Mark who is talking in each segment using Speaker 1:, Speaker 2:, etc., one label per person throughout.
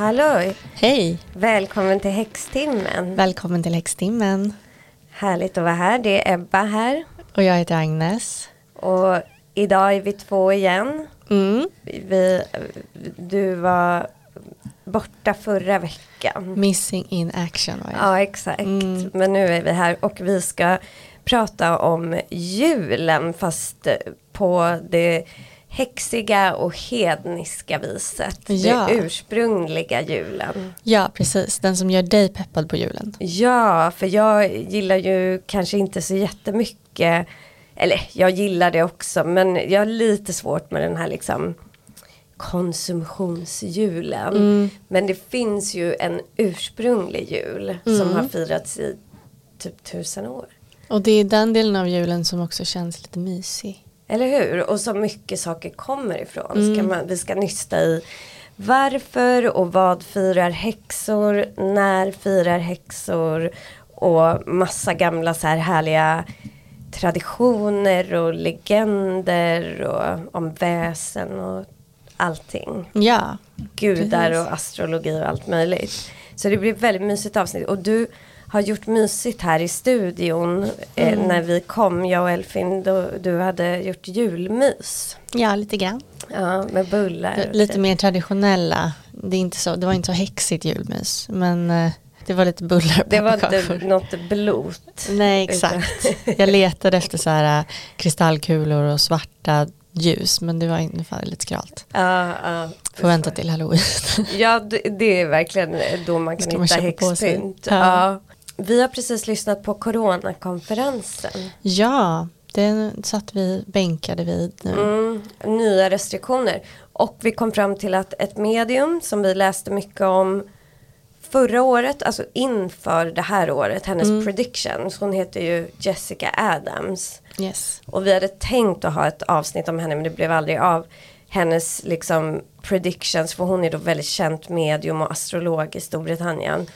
Speaker 1: Hallå!
Speaker 2: Hej!
Speaker 1: Välkommen till Häxtimmen.
Speaker 2: Välkommen till Häxtimmen.
Speaker 1: Härligt att vara här. Det är Ebba här.
Speaker 2: Och jag heter Agnes.
Speaker 1: Och idag är vi två igen.
Speaker 2: Mm.
Speaker 1: Vi, du var borta förra veckan.
Speaker 2: Missing in action var jag.
Speaker 1: Ja, exakt.
Speaker 2: Mm.
Speaker 1: Men nu är vi här och vi ska prata om julen fast på det häxiga och hedniska viset.
Speaker 2: Ja.
Speaker 1: Det ursprungliga julen.
Speaker 2: Ja, precis. Den som gör dig peppad på julen.
Speaker 1: Ja, för jag gillar ju kanske inte så jättemycket, eller jag gillar det också, men jag har lite svårt med den här liksom konsumtionsjulen.
Speaker 2: Mm.
Speaker 1: Men det finns ju en ursprunglig jul som
Speaker 2: Mm.
Speaker 1: har firats i typ tusen år.
Speaker 2: Och det är den delen av julen som också känns lite mysig.
Speaker 1: Eller hur? Och så mycket saker kommer ifrån.
Speaker 2: Mm.
Speaker 1: Ska man, vi ska nysta i varför och vad firar häxor, när firar häxor och massa gamla så här härliga traditioner och legender och om väsen och allting.
Speaker 2: Ja,
Speaker 1: Gudar och astrologi och allt möjligt. Så det blir ett väldigt mysigt avsnitt och du har gjort mysigt här i studion eh,
Speaker 2: Mm.
Speaker 1: när vi kom, jag och Elfin, då, du hade gjort julmys.
Speaker 2: ja lite grann.
Speaker 1: Ja, med bullar.
Speaker 2: Lite mer traditionella. Det, är inte så, det var inte så häxigt julmys. Men eh, det var lite bullar
Speaker 1: Det var inte något blot.
Speaker 2: Nej, exakt. Jag letade efter så här äh, kristallkulor och svarta ljus. Men det var ungefär lite skralt.
Speaker 1: Ja, ja.
Speaker 2: Får vänta till halloween.
Speaker 1: Ja, det, det är verkligen då man kan hitta häxpynt.
Speaker 2: Ja.
Speaker 1: Vi har precis lyssnat på coronakonferensen.
Speaker 2: ja, den satt vi bänkade vid nu.
Speaker 1: Mm, nya restriktioner. Och vi kom fram till att ett medium som vi läste mycket om förra året, alltså inför det här året, hennes
Speaker 2: Mm.
Speaker 1: predictions, hon heter ju Jessica Adams.
Speaker 2: Yes.
Speaker 1: Och vi hade tänkt att ha ett avsnitt om henne men det blev aldrig av. Hennes liksom predictions, för hon är då väldigt känt medium och astrolog i Storbritannien.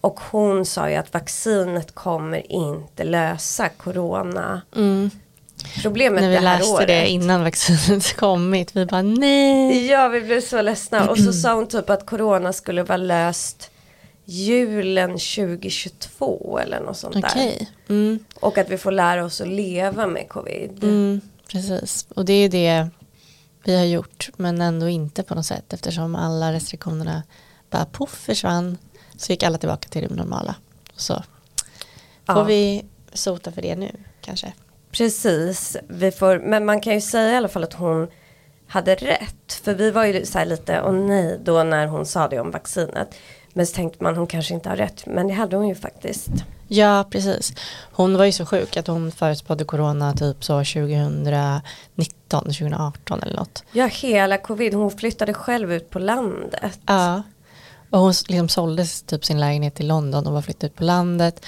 Speaker 1: Och hon sa ju att vaccinet kommer inte lösa corona.
Speaker 2: Mm.
Speaker 1: Problemet
Speaker 2: När vi
Speaker 1: det här
Speaker 2: läste
Speaker 1: året.
Speaker 2: det innan vaccinet kommit, vi bara nej.
Speaker 1: Ja, vi blev så ledsna. Och så sa hon typ att corona skulle vara löst julen 2022 eller något sånt där.
Speaker 2: Okej. Mm.
Speaker 1: Och att vi får lära oss att leva med covid.
Speaker 2: Mm, precis. Och det är det vi har gjort, men ändå inte på något sätt eftersom alla restriktionerna bara poff försvann. Så gick alla tillbaka till det normala. Så får
Speaker 1: Ja.
Speaker 2: vi sota för det nu kanske.
Speaker 1: Precis, vi får, men man kan ju säga i alla fall att hon hade rätt. För vi var ju så här lite, åh nej, då när hon sa det om vaccinet. Men så tänkte man hon kanske inte har rätt, men det hade hon ju faktiskt.
Speaker 2: Ja, precis. Hon var ju så sjuk att hon förutspådde corona typ så 2019, 2018 eller något.
Speaker 1: Ja, hela covid, hon flyttade själv ut på landet.
Speaker 2: Ja. Och hon liksom sålde typ sin lägenhet till London och var flyttade ut på landet.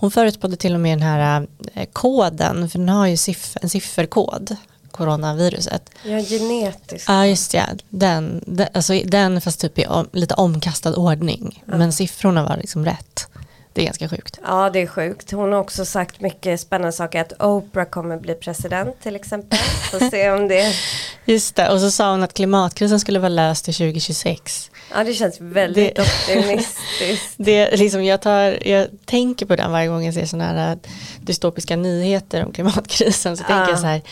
Speaker 2: Hon förutspådde till och med den här eh, koden, för den har ju siff- en sifferkod, coronaviruset.
Speaker 1: Ja, genetiskt.
Speaker 2: Ja, just ja. Den, den, alltså, den fast typ i om, lite omkastad ordning. Men siffrorna var liksom rätt. Det är ganska sjukt.
Speaker 1: Ja, det är sjukt. Hon har också sagt mycket spännande saker. Att Oprah kommer bli president till exempel. Får se om det...
Speaker 2: Just det, och så sa hon att klimatkrisen skulle vara löst till 2026.
Speaker 1: Ja, det känns väldigt
Speaker 2: Det-
Speaker 1: optimistiskt.
Speaker 2: Det, liksom, jag, tar, jag tänker på den varje gång jag ser sådana här äh, dystopiska nyheter om klimatkrisen. Så tänker
Speaker 1: Ja.
Speaker 2: jag så här,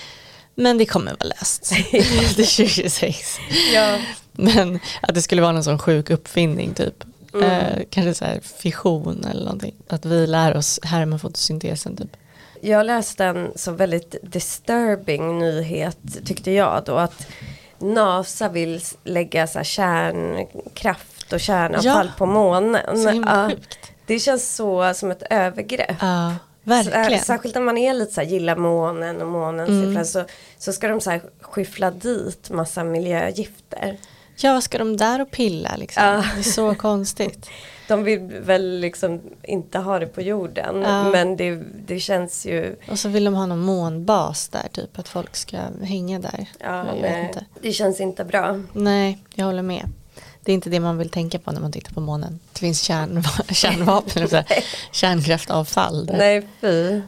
Speaker 2: men det kommer vara löst till 2026.
Speaker 1: Ja.
Speaker 2: Men att det skulle vara någon sån sjuk uppfinning typ.
Speaker 1: Mm.
Speaker 2: Eh, kanske så här fission eller någonting. Att vi lär oss härma fotosyntesen typ.
Speaker 1: Jag läste en så väldigt disturbing nyhet tyckte jag då att NASA vill lägga så kärnkraft och kärnavfall
Speaker 2: Ja.
Speaker 1: på månen.
Speaker 2: Så himla
Speaker 1: Ja, det känns så som ett övergrepp.
Speaker 2: Ja,
Speaker 1: Så,
Speaker 2: verkligen.
Speaker 1: särskilt när man är lite så här, gillar månen och månens
Speaker 2: Mm.
Speaker 1: så, så ska de så här skyffla dit massa miljögifter.
Speaker 2: Ja, vad ska de där och pilla liksom? Det är så konstigt.
Speaker 1: De vill väl liksom inte ha det på jorden
Speaker 2: Ja.
Speaker 1: men det, det känns ju
Speaker 2: Och så vill de ha någon månbas där typ. Att folk ska hänga där.
Speaker 1: Ja,
Speaker 2: jag vet
Speaker 1: nej,
Speaker 2: inte.
Speaker 1: det känns inte bra.
Speaker 2: Nej, jag håller med. Det är inte det man vill tänka på när man tittar på månen. Det finns kärnva- kärnvapen, så här, kärnkraftavfall. Där.
Speaker 1: Nej, fy.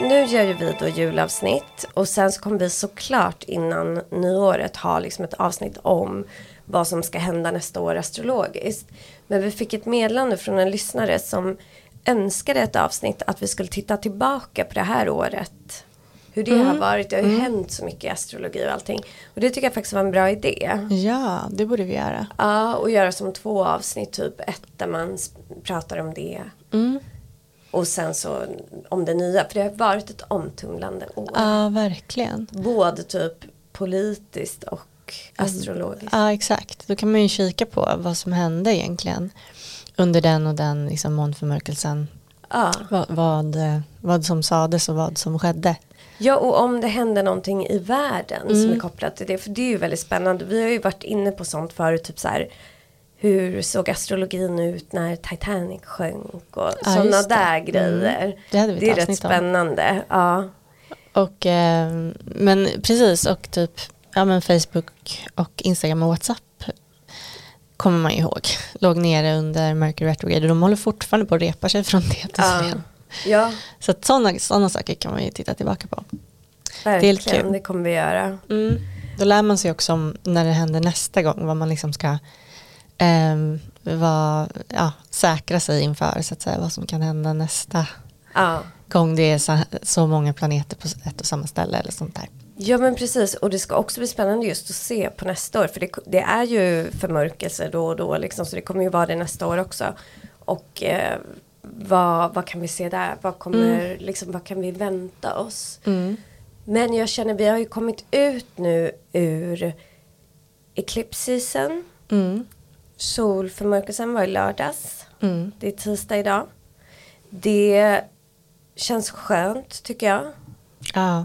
Speaker 1: Nu gör ju vi då julavsnitt och sen så kommer vi såklart innan nyåret ha liksom ett avsnitt om vad som ska hända nästa år astrologiskt. Men vi fick ett meddelande från en lyssnare som önskade ett avsnitt att vi skulle titta tillbaka på det här året. Hur det har varit, det har ju hänt så mycket i astrologi och allting. Och det tycker jag faktiskt var en bra idé.
Speaker 2: Ja, det borde vi göra.
Speaker 1: Ja, och göra som två avsnitt, typ ett där man pratar om det.
Speaker 2: Mm.
Speaker 1: Och sen så om det nya, för det har varit ett omtumlande år.
Speaker 2: Ja, verkligen.
Speaker 1: Både typ politiskt och astrologiskt.
Speaker 2: Ja, exakt. Då kan man ju kika på vad som hände egentligen under den och den liksom, månförmörkelsen.
Speaker 1: Ja.
Speaker 2: Vad, vad, vad som sades och vad som skedde.
Speaker 1: ja, och om det händer någonting i världen som
Speaker 2: Mm.
Speaker 1: är kopplat till det. För det är ju väldigt spännande. Vi har ju varit inne på sånt förut, typ så här. Hur såg astrologin ut när Titanic sjönk och
Speaker 2: Ja,
Speaker 1: sådana
Speaker 2: det.
Speaker 1: där
Speaker 2: Mm.
Speaker 1: grejer.
Speaker 2: Det hade vi
Speaker 1: Det är rätt
Speaker 2: om.
Speaker 1: spännande. Ja.
Speaker 2: Och, eh, men precis, och typ ja, men Facebook och Instagram och WhatsApp kommer man ju ihåg. Låg nere under Mercury Retrograde och de håller fortfarande på att repa sig från det till
Speaker 1: Ja.
Speaker 2: sen.
Speaker 1: ja,
Speaker 2: Så sådana, sådana saker kan man ju titta tillbaka på.
Speaker 1: verkligen.
Speaker 2: kul.
Speaker 1: Det kommer vi göra.
Speaker 2: Mm. Då lär man sig också om när det händer nästa gång vad man liksom ska ehm, vara, ja, säkra sig inför så att säga vad som kan hända nästa
Speaker 1: Ja.
Speaker 2: gång det är så, så många planeter på ett och samma ställe eller sånt där.
Speaker 1: Ja men precis och det ska också bli spännande just att se på nästa år för det, det är ju förmörkelse då och då liksom så det kommer ju vara det nästa år också. Och eh, vad, vad kan vi se där? Vad kommer, liksom, vad kan vi vänta oss? Men jag känner vi har ju kommit ut nu ur eclipse season.
Speaker 2: Mm.
Speaker 1: Solförmörkelsen var i lördags.
Speaker 2: Mm.
Speaker 1: Det är tisdag idag. Det känns skönt tycker jag.
Speaker 2: Ja.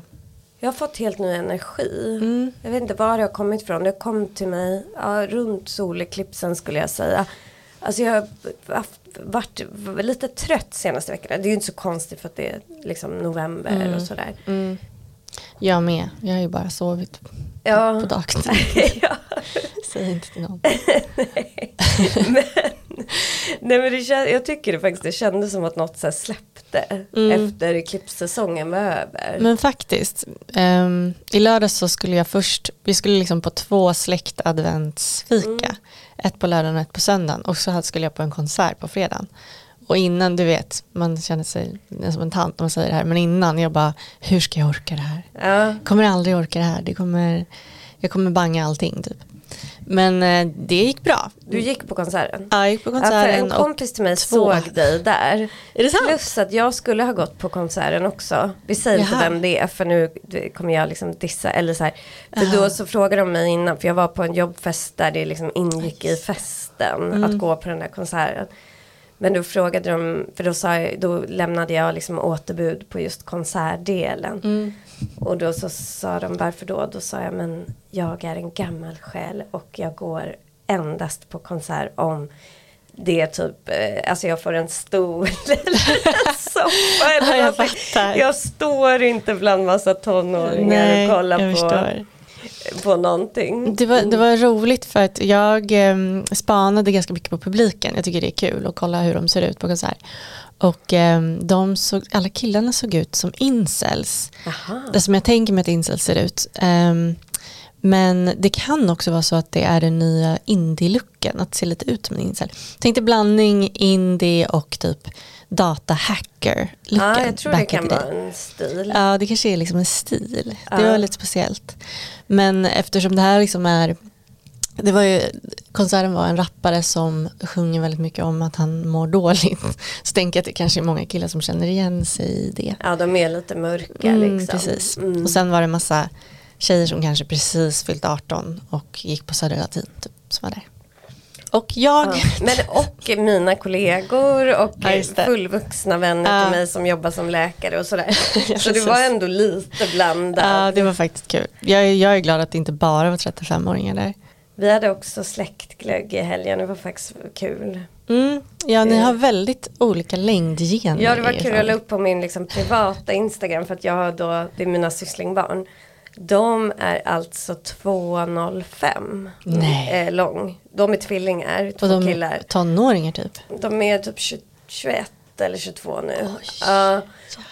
Speaker 1: Jag har fått helt ny energi.
Speaker 2: Mm.
Speaker 1: Jag vet inte var det har kommit ifrån. Det kom till mig ja, runt soleklipsen skulle jag säga. Alltså jag har haft, varit lite trött senaste veckorna. Det är ju inte så konstigt för att det är liksom november och sådär.
Speaker 2: Mm. Jag med. Jag har ju bara sovit
Speaker 1: Ja.
Speaker 2: på dagtid.
Speaker 1: ja.
Speaker 2: Säg inte till någon.
Speaker 1: men, nej men det jag tycker det faktiskt det kändes som att något så släppte
Speaker 2: Mm.
Speaker 1: efter eclipssäsongen var över.
Speaker 2: Men faktiskt, ehm, i lördags så skulle jag först, vi skulle liksom på två släkt adventsfika. Ett på lördagen och ett på söndagen. Och så skulle jag på en konsert på fredagen. Och innan, du vet, man känner sig som en tant när man säger det här. Men innan, jag bara, hur ska jag orka det här?
Speaker 1: ja.
Speaker 2: kommer aldrig orka det här. Det kommer, jag kommer banga allting typ. Men eh, det gick bra.
Speaker 1: Du gick på konserten?
Speaker 2: Ja, jag gick på
Speaker 1: Ja, för en
Speaker 2: konserten
Speaker 1: kompis till mig
Speaker 2: två.
Speaker 1: såg dig där.
Speaker 2: Är det sant?
Speaker 1: Plus att jag skulle ha gått på konserten också. Vi säger inte
Speaker 2: Jaha.
Speaker 1: vem det är för nu kommer jag liksom dissa. Eller så här. För
Speaker 2: Jaha.
Speaker 1: då så frågade de mig innan. För jag var på en jobbfest där det liksom ingick i festen.
Speaker 2: Mm.
Speaker 1: Att gå på den där konserten. Men då frågade de. För då, sa jag, då lämnade jag liksom återbud på just konsertdelen.
Speaker 2: Mm.
Speaker 1: Och då så sa de varför då? Då sa jag men jag är en gammal själ och jag går endast på konsert om det är typ, eh, alltså jag får en stol eller en soffa eller
Speaker 2: Ja, jag.
Speaker 1: Jag står inte bland massa tonåringar
Speaker 2: Nej,
Speaker 1: och kollar på,
Speaker 2: förstår.
Speaker 1: På någonting.
Speaker 2: Det var, det var roligt för att jag eh, spanade ganska mycket på publiken. Jag tycker det är kul att kolla hur de ser ut på konsert. Och eh, de såg, alla killarna såg ut som incels.
Speaker 1: Aha.
Speaker 2: Det som jag tänker mig att incels ser ut. Ehm, men det kan också vara så att det är den nya indie-looken, att se lite ut som en incel. Tänkte blandning indie och typ data-hacker-looken.
Speaker 1: Ja, jag tror det kan vara en stil.
Speaker 2: Ja, det kanske är liksom en stil. Det
Speaker 1: Ja.
Speaker 2: var lite speciellt. Men eftersom det här liksom är det var ju, konserten var en rappare som sjunger väldigt mycket om att han mår dåligt. Så tänker jag att det kanske är många killar som känner igen sig i det.
Speaker 1: Ja, de är lite mörka
Speaker 2: Mm,
Speaker 1: liksom.
Speaker 2: Precis.
Speaker 1: Mm.
Speaker 2: Och sen var det massa tjejer som kanske precis fyllt 18 och gick på Södra Latin typ, som var där. Och jag,
Speaker 1: Ja. Men och mina kollegor och
Speaker 2: Ja,
Speaker 1: fullvuxna vänner
Speaker 2: Ja.
Speaker 1: till mig som jobbar som läkare och sådär. Så det var ändå lite blandat.
Speaker 2: ja, det var faktiskt kul. Jag, jag är glad att det inte bara var 35-åringar där.
Speaker 1: Vi hade också släktglögg i helgen, det var faktiskt kul.
Speaker 2: Mm, ja, ni har väldigt olika längdgener.
Speaker 1: Ja det var kul, jag la upp på min liksom, privata Instagram för att jag har då, det är mina sysslingbarn. De är alltså 2,05
Speaker 2: Nej.
Speaker 1: eh, lång. De är tvillingar, två
Speaker 2: Och de
Speaker 1: killar.
Speaker 2: är tonåringar typ.
Speaker 1: De är typ 20, 21 eller 22 nu.
Speaker 2: Oj.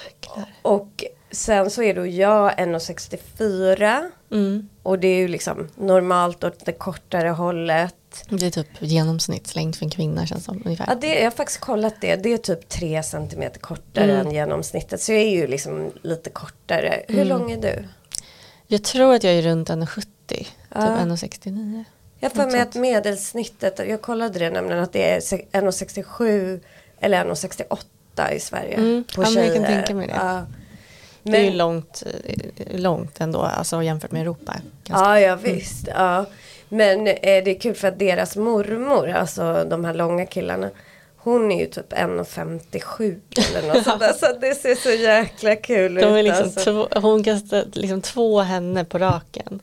Speaker 2: Jäklar.
Speaker 1: Och sen så är då jag 1,64
Speaker 2: Mm.
Speaker 1: och det är ju liksom normalt åt det kortare hållet.
Speaker 2: Det är typ genomsnittslängd för en kvinna känns som ungefär.
Speaker 1: Ja, det, jag har faktiskt kollat det. Det är typ 3 cm kortare
Speaker 2: Mm.
Speaker 1: än genomsnittet. Så jag är ju liksom lite kortare. Hur
Speaker 2: Mm.
Speaker 1: lång är du?
Speaker 2: Jag tror att jag är runt 1,70.
Speaker 1: Ja.
Speaker 2: Typ 1,69.
Speaker 1: Jag mig
Speaker 2: sånt.
Speaker 1: att medelsnittet, jag kollade det nämligen, att det är se- 1,67 eller 1,68 i Sverige.
Speaker 2: Mm.
Speaker 1: På
Speaker 2: Ja, men jag kan tänka mig det.
Speaker 1: Ja.
Speaker 2: Det är ju
Speaker 1: Men-
Speaker 2: långt, långt ändå, alltså jämfört med Europa. Ganska.
Speaker 1: Ja, ja visst. Ja. Men eh, det är kul för att deras mormor, alltså de här långa killarna, hon är ju typ 1,57 eller något sånt där. Så det ser så jäkla kul ut.
Speaker 2: De är liksom
Speaker 1: alltså.
Speaker 2: två, hon kastar liksom två henne på raken.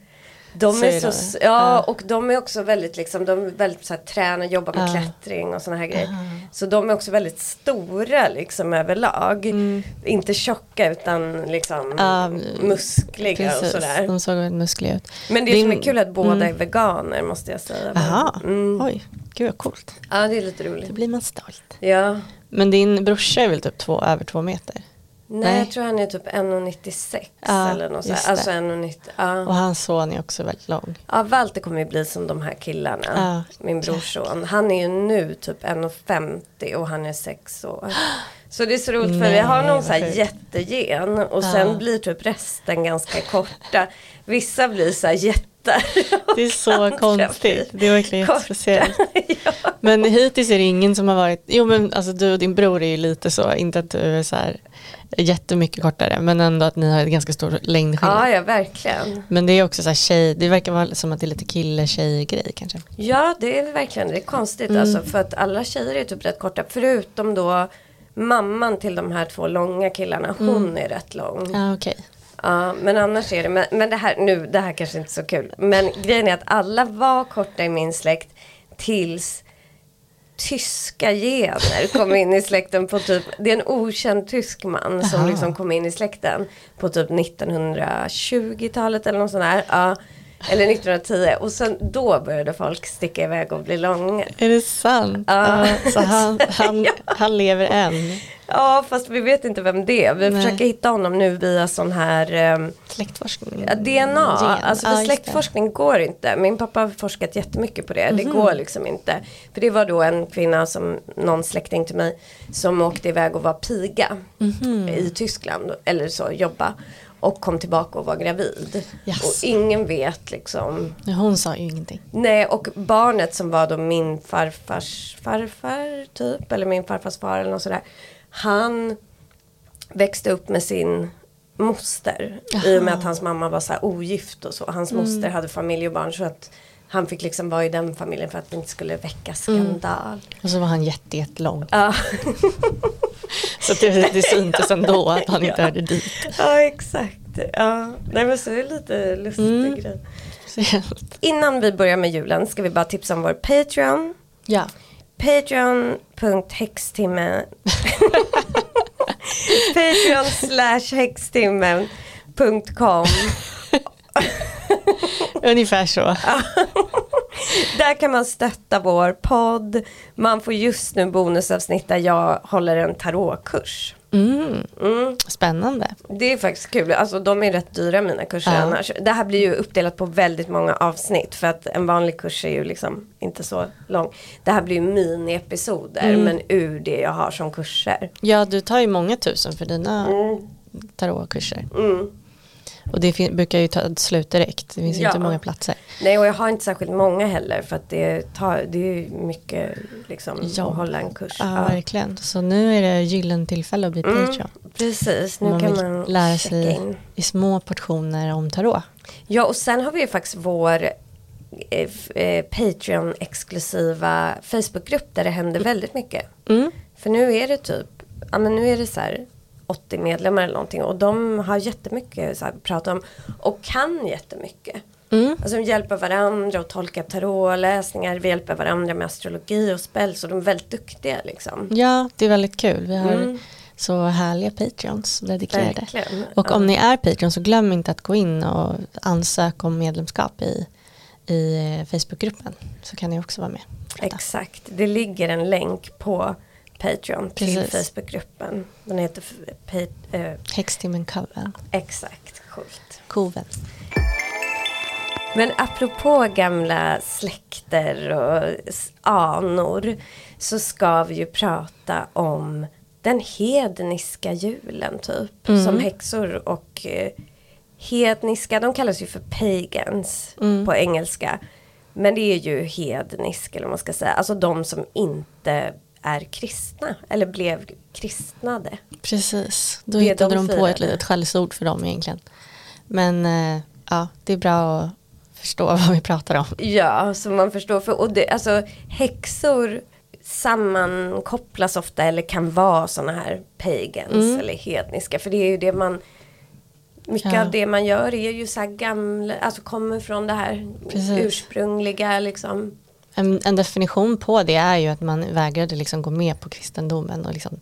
Speaker 1: De
Speaker 2: Så
Speaker 1: är så,
Speaker 2: det.
Speaker 1: s- ja,
Speaker 2: Ja.
Speaker 1: och de är också väldigt liksom, de är väldigt så här, tränar, jobbar med
Speaker 2: Ja.
Speaker 1: klättring och sådana här grejer.
Speaker 2: Ah.
Speaker 1: Så de är också väldigt stora liksom överlag.
Speaker 2: Mm.
Speaker 1: Inte tjocka utan liksom
Speaker 2: Ja,
Speaker 1: muskliga och
Speaker 2: Precis,
Speaker 1: sådär.
Speaker 2: de såg väldigt muskliga ut.
Speaker 1: Men det som
Speaker 2: Din-
Speaker 1: är kul är att båda
Speaker 2: mm.
Speaker 1: är veganer måste jag säga.
Speaker 2: Jaha,
Speaker 1: Mm.
Speaker 2: oj, gud vad coolt.
Speaker 1: Ja, det är lite
Speaker 2: Då
Speaker 1: roligt.
Speaker 2: blir man stolt.
Speaker 1: Ja.
Speaker 2: Men din brorsa är väl typ två, över två meter?
Speaker 1: Nej,
Speaker 2: Nej.
Speaker 1: jag tror han är typ 1,96
Speaker 2: Ja,
Speaker 1: eller något sånt. Alltså
Speaker 2: det.
Speaker 1: 1,90. Ja.
Speaker 2: Och hans son är också väldigt lång.
Speaker 1: ja, Walter kommer ju bli som de här killarna.
Speaker 2: Ja.
Speaker 1: Min brorson. Han är ju nu typ 1,50 och han är sex år. Så det är så roligt för vi har någon så här jättegen och sen blir typ resten ganska korta. Vissa blir så här jättar.
Speaker 2: Det är så konstigt. Det är verkligen
Speaker 1: korta.
Speaker 2: jättespeciellt.
Speaker 1: ja.
Speaker 2: Men hittills är det ingen som har varit, jo men alltså du och din bror är ju lite så, inte att du är så här jättemycket kortare, men ändå att ni har ett ganska stor längdskillnad.
Speaker 1: ja, ja, verkligen.
Speaker 2: Men det är också så här tjej, det verkar vara som att det är lite kille-tjej-grej kanske.
Speaker 1: Ja, det är verkligen det är konstigt
Speaker 2: Mm.
Speaker 1: alltså för att alla tjejer är typ rätt korta förutom då mamman till de här två långa killarna. Hon
Speaker 2: Mm.
Speaker 1: är rätt lång.
Speaker 2: Ja okej.
Speaker 1: Ja, men annars är det, men, men det här nu, det här kanske inte är så kul. Men grejen är att alla var korta i min släkt tills tyska gener kom in i släkten på typ, det är en okänd tysk man som liksom kom in i släkten på typ 1920-talet eller något sånt där. Ja, eller 1910 och sen då började folk sticka iväg och bli långa.
Speaker 2: Är det sant?
Speaker 1: Ja.
Speaker 2: Ja, så han, han,
Speaker 1: Ja.
Speaker 2: han lever än.
Speaker 1: Ja, fast vi vet inte vem det är. Vi
Speaker 2: Nej.
Speaker 1: försöker hitta honom nu via sån här ehm,
Speaker 2: Släktforskning.
Speaker 1: Ja, DNA,
Speaker 2: Gen.
Speaker 1: alltså för
Speaker 2: det.
Speaker 1: släktforskning går inte. Min pappa har forskat jättemycket på det. Det
Speaker 2: Mhm.
Speaker 1: går liksom inte. För det var då en kvinna som, någon släkting till mig, som åkte iväg och var piga
Speaker 2: Mhm.
Speaker 1: i Tyskland, eller så, jobba. Och kom tillbaka och var gravid.
Speaker 2: Yes.
Speaker 1: Och ingen vet liksom.
Speaker 2: Hon sa ju ingenting.
Speaker 1: Nej, och barnet som var då min farfars farfar typ, eller min farfars far eller något sådär. Han växte upp med sin moster. I och med att hans mamma var så här ogift och så. Hans moster hade familj och barn så att han fick liksom vara i den familjen för att det inte skulle väcka skandal.
Speaker 2: Och så var han jätte, jättelång.
Speaker 1: Ja.
Speaker 2: Så det, det syntes ändå att han inte
Speaker 1: Ja.
Speaker 2: hörde dit.
Speaker 1: ja, exakt. Ja. Nej men så är det lite lustig
Speaker 2: Mm.
Speaker 1: grej. Innan vi börjar med julen ska vi bara tipsa om vår Patreon.
Speaker 2: Ja.
Speaker 1: Patreon.häxtimmen Patreon slash häxtimmen.com
Speaker 2: Ungefär så.
Speaker 1: Där kan man stötta vår podd. Man får just nu bonusavsnitt där jag håller en tarotkurs.
Speaker 2: Mm.
Speaker 1: Mm.
Speaker 2: Spännande.
Speaker 1: Det är faktiskt kul. Alltså de är rätt dyra mina kurser
Speaker 2: Ja.
Speaker 1: annars. Det här blir ju uppdelat på väldigt många avsnitt. För att en vanlig kurs är ju liksom inte så lång. Det här blir ju mini-episoder.
Speaker 2: Mm.
Speaker 1: Men ur det jag har som kurser.
Speaker 2: Ja, du tar ju många tusen för dina
Speaker 1: Mm.
Speaker 2: tarotkurser.
Speaker 1: Mm.
Speaker 2: Och det brukar ju ta slut direkt. Det finns
Speaker 1: Ja.
Speaker 2: inte många platser.
Speaker 1: Nej och jag har inte särskilt många heller för att det, tar, det är mycket liksom
Speaker 2: Ja.
Speaker 1: att hålla en kurs.
Speaker 2: Ja, verkligen. Så nu är det gyllene tillfälle att bli
Speaker 1: Mm,
Speaker 2: Patreon.
Speaker 1: Precis, nu
Speaker 2: man
Speaker 1: kan man
Speaker 2: lära sig
Speaker 1: in.
Speaker 2: i små portioner om tarot.
Speaker 1: Ja och sen har vi ju faktiskt vår eh, eh, Patreon-exklusiva Facebookgrupp där det händer väldigt mycket.
Speaker 2: Mm.
Speaker 1: För nu är det typ, ja men nu är det så här 80 medlemmar eller någonting och de har jättemycket så här, prata om och kan jättemycket.
Speaker 2: Mm.
Speaker 1: Alltså de hjälper varandra att tolka tarotläsningar, vi hjälper varandra med astrologi och spel så de är väldigt duktiga liksom.
Speaker 2: Ja, det är väldigt kul. Vi har
Speaker 1: Mm.
Speaker 2: så härliga Patreons dedikerade.
Speaker 1: Verkligen.
Speaker 2: Och
Speaker 1: Ja.
Speaker 2: om ni är Patreon så glöm inte att gå in och ansöka om medlemskap i, i Facebookgruppen. Så kan ni också vara med.
Speaker 1: Exakt, det ligger en länk på Patreon till
Speaker 2: Precis.
Speaker 1: Facebookgruppen. Den heter pa- eh,
Speaker 2: Häxtimmen Coven.
Speaker 1: exakt, coolt.
Speaker 2: Koven.
Speaker 1: Men apropå gamla släkter och anor så ska vi ju prata om den hedniska julen typ.
Speaker 2: Mm.
Speaker 1: Som häxor och eh, hedniska, de kallas ju för pagans
Speaker 2: Mm.
Speaker 1: på engelska. Men det är ju hednisk eller vad man ska säga. Alltså de som inte är kristna eller blev kristnade.
Speaker 2: Precis, då
Speaker 1: Det
Speaker 2: hittade
Speaker 1: de
Speaker 2: de, på ett litet skällsord för dem egentligen. Men eh, ja, det är bra att förstå vad vi pratar om.
Speaker 1: Ja, så man förstår. För, och det, alltså, häxor sammankopplas ofta eller kan vara sådana här pagans
Speaker 2: Mm.
Speaker 1: eller hedniska. För det är ju det man mycket
Speaker 2: Ja.
Speaker 1: av det man gör är ju så här gamla, alltså kommer från det här
Speaker 2: Precis.
Speaker 1: ursprungliga liksom.
Speaker 2: En, en definition på det är ju att man vägrade liksom gå med på kristendomen och liksom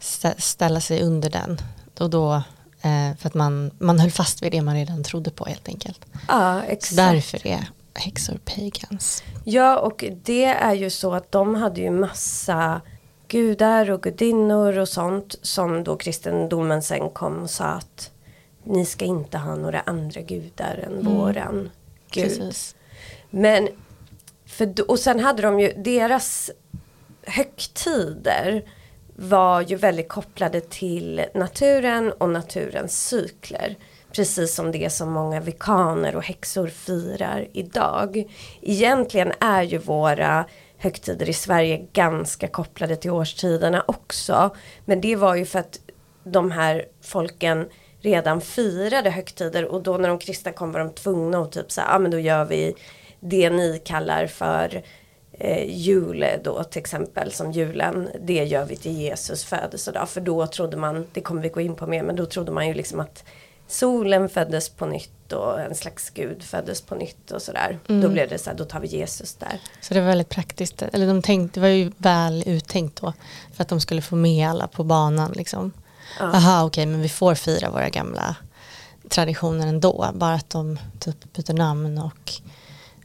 Speaker 2: stä- ställa sig under den. Och då, eh, för att man, man höll fast vid det man redan trodde på helt enkelt.
Speaker 1: Ja,
Speaker 2: Så
Speaker 1: exakt.
Speaker 2: därför är häxor pagans.
Speaker 1: Ja, och det är ju så att de hade ju massa gudar och gudinnor och sånt som då kristendomen sen kom och sa att ni ska inte ha några andra gudar än våran gud.
Speaker 2: Precis.
Speaker 1: Men, för, och sen hade de ju, deras högtider var ju väldigt kopplade till naturen och naturens cykler. Precis som det som många vikaner och häxor firar idag. Egentligen är ju våra högtider i Sverige ganska kopplade till årstiderna också. Men det var ju för att de här folken redan firade högtider och då när de kristna kom var de tvungna att typ säga, ja ah, men då gör vi det ni kallar för eh, jul då till exempel som julen. Det gör vi till Jesus födelsedag för då trodde man, det kommer vi gå in på mer, men då trodde man ju liksom att solen föddes på nytt och en slags gud föddes på nytt och sådär. Då blev det så här, då tar vi Jesus där.
Speaker 2: Så det var väldigt praktiskt. Eller de tänkte, det var ju väl uttänkt då. För att de skulle få med alla på banan. Liksom.
Speaker 1: Ja.
Speaker 2: Aha, okej, men vi får fira våra gamla traditioner ändå. Bara att de typ byter namn och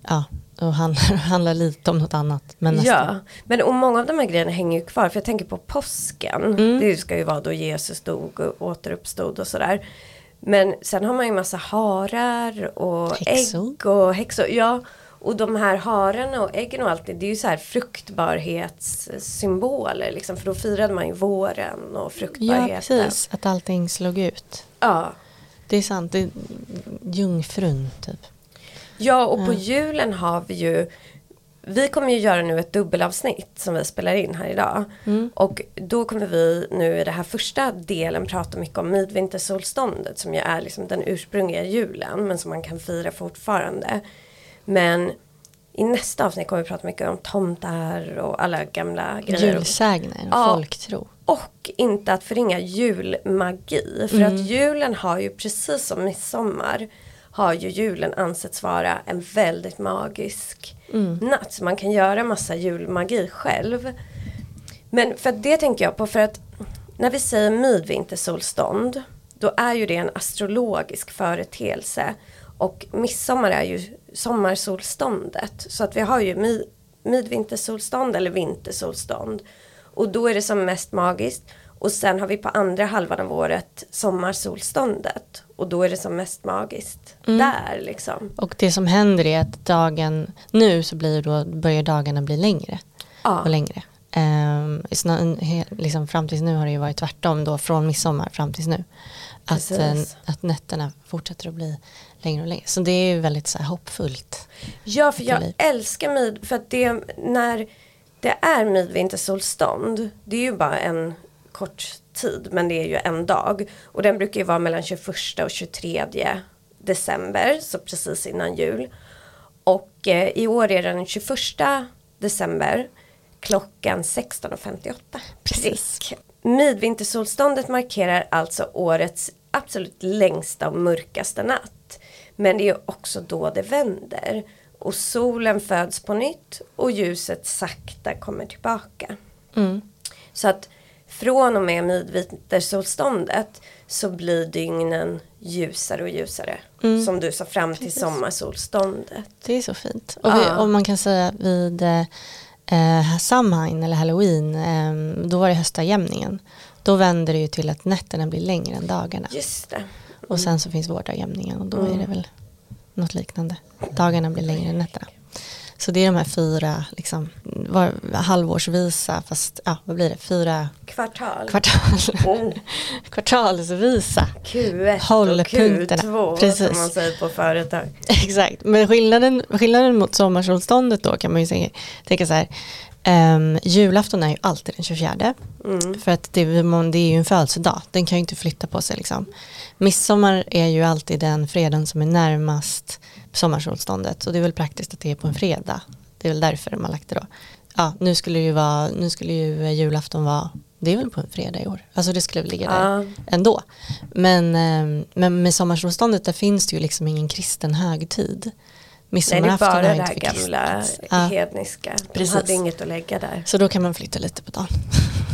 Speaker 2: ja, och handlar, handlar lite om något annat. Men nästan.
Speaker 1: Ja, men och många av de här grejerna hänger ju kvar. För jag tänker på påsken.
Speaker 2: Mm.
Speaker 1: Det ska ju vara då Jesus dog och återuppstod och sådär. Men sen har man ju massa harar och
Speaker 2: Häxor.
Speaker 1: ägg och häxor. Ja, och de här hararna och äggen och allt det, det är ju så här fruktbarhetssymboler liksom. För då firade man ju våren och
Speaker 2: ja,
Speaker 1: fruktbarheten.
Speaker 2: precis. Att allting slog ut.
Speaker 1: Ja,
Speaker 2: Det är sant. Det är jungfrun typ.
Speaker 1: Ja, och på julen har vi ju vi kommer ju göra nu ett dubbelavsnitt som vi spelar in här idag.
Speaker 2: Mm.
Speaker 1: Och då kommer vi nu i den här första delen prata mycket om midvintersolståndet som ju är liksom den ursprungliga julen men som man kan fira fortfarande. Men i nästa avsnitt kommer vi prata mycket om tomtar och alla gamla grejer.
Speaker 2: Julsägner,
Speaker 1: Ja.
Speaker 2: folktro.
Speaker 1: Och inte att förringa julmagi. För att julen har ju precis som midsommar har ju julen ansetts vara en väldigt magisk natt. Så man kan göra massa julmagi själv. Men för det tänker jag på för att när vi säger midvintersolstånd då är ju det en astrologisk företeelse. Och midsommar är ju sommarsolståndet. Så att vi har ju mid, midvintersolstånd eller vintersolstånd. Och då är det som mest magiskt. Och sen har vi på andra halvan av året sommarsolståndet. Och då är det som mest magiskt. Där liksom.
Speaker 2: Och det som händer är att dagen, nu så blir då, börjar dagarna bli längre
Speaker 1: Ja.
Speaker 2: och längre. Um, liksom fram tills nu har det ju varit tvärtom då från midsommar fram tills nu. Att, eh, att nätterna fortsätter att bli längre och längre. Så det är ju väldigt så här hoppfullt.
Speaker 1: Ja, för jag älskar mid, för att det, när det är midvintersolstånd, det är ju bara en kort tid, men det är ju en dag. Och den brukar ju vara mellan 21 och 23 december, så precis innan jul. Och eh, i år är den 21 december klockan 16.58.
Speaker 2: Precis.
Speaker 1: Midvintersolståndet markerar alltså årets absolut längsta och mörkaste natt. Men det är också då det vänder. Och solen föds på nytt och ljuset sakta kommer tillbaka.
Speaker 2: Mm.
Speaker 1: Så att från och med midvintersolståndet så blir dygnen ljusare och ljusare. Som du sa fram till sommarsolståndet.
Speaker 2: Det är så fint. Och, vi,
Speaker 1: Ja.
Speaker 2: och man kan säga vid eh, eh, Samhain eller Halloween, eh, då var det höstdagjämningen. Då vänder det ju till att nätterna blir längre än dagarna.
Speaker 1: Just det.
Speaker 2: Och sen så finns vårdagjämningen och då
Speaker 1: Mm.
Speaker 2: är det väl något liknande. Dagarna blir längre än nätterna. Så det är de här fyra, liksom, var, halvårsvisa, fast ja, vad blir det, fyra
Speaker 1: Kvartal.
Speaker 2: kvartal,
Speaker 1: Mm.
Speaker 2: kvartalsvisa.
Speaker 1: Q1 och
Speaker 2: Hållpunkterna.
Speaker 1: Q2
Speaker 2: Precis.
Speaker 1: som man säger på företag.
Speaker 2: Exakt, men skillnaden, skillnaden mot sommarsolståndet då kan man ju säga, tänka så här. Um, julafton är ju alltid den 24.
Speaker 1: Mm.
Speaker 2: För att det, det är ju en födelsedag, den kan ju inte flytta på sig liksom. Midsommar är ju alltid den fredagen som är närmast sommarsolståndet och det är väl praktiskt att det är på en fredag. Det är väl därför de har lagt det då. Ja, nu skulle ju vara, nu skulle ju julafton vara, det är väl på en fredag i år. Alltså det skulle väl ligga där
Speaker 1: Ja.
Speaker 2: ändå. Men, ehm, men med sommarsolståndet där finns det ju liksom ingen kristen högtid.
Speaker 1: Nej, det är
Speaker 2: Midsommarafton
Speaker 1: det
Speaker 2: inte för
Speaker 1: gamla.
Speaker 2: Ja,
Speaker 1: hedniska. De
Speaker 2: Precis.
Speaker 1: hade inget att lägga där.
Speaker 2: så då kan man flytta lite på dagen.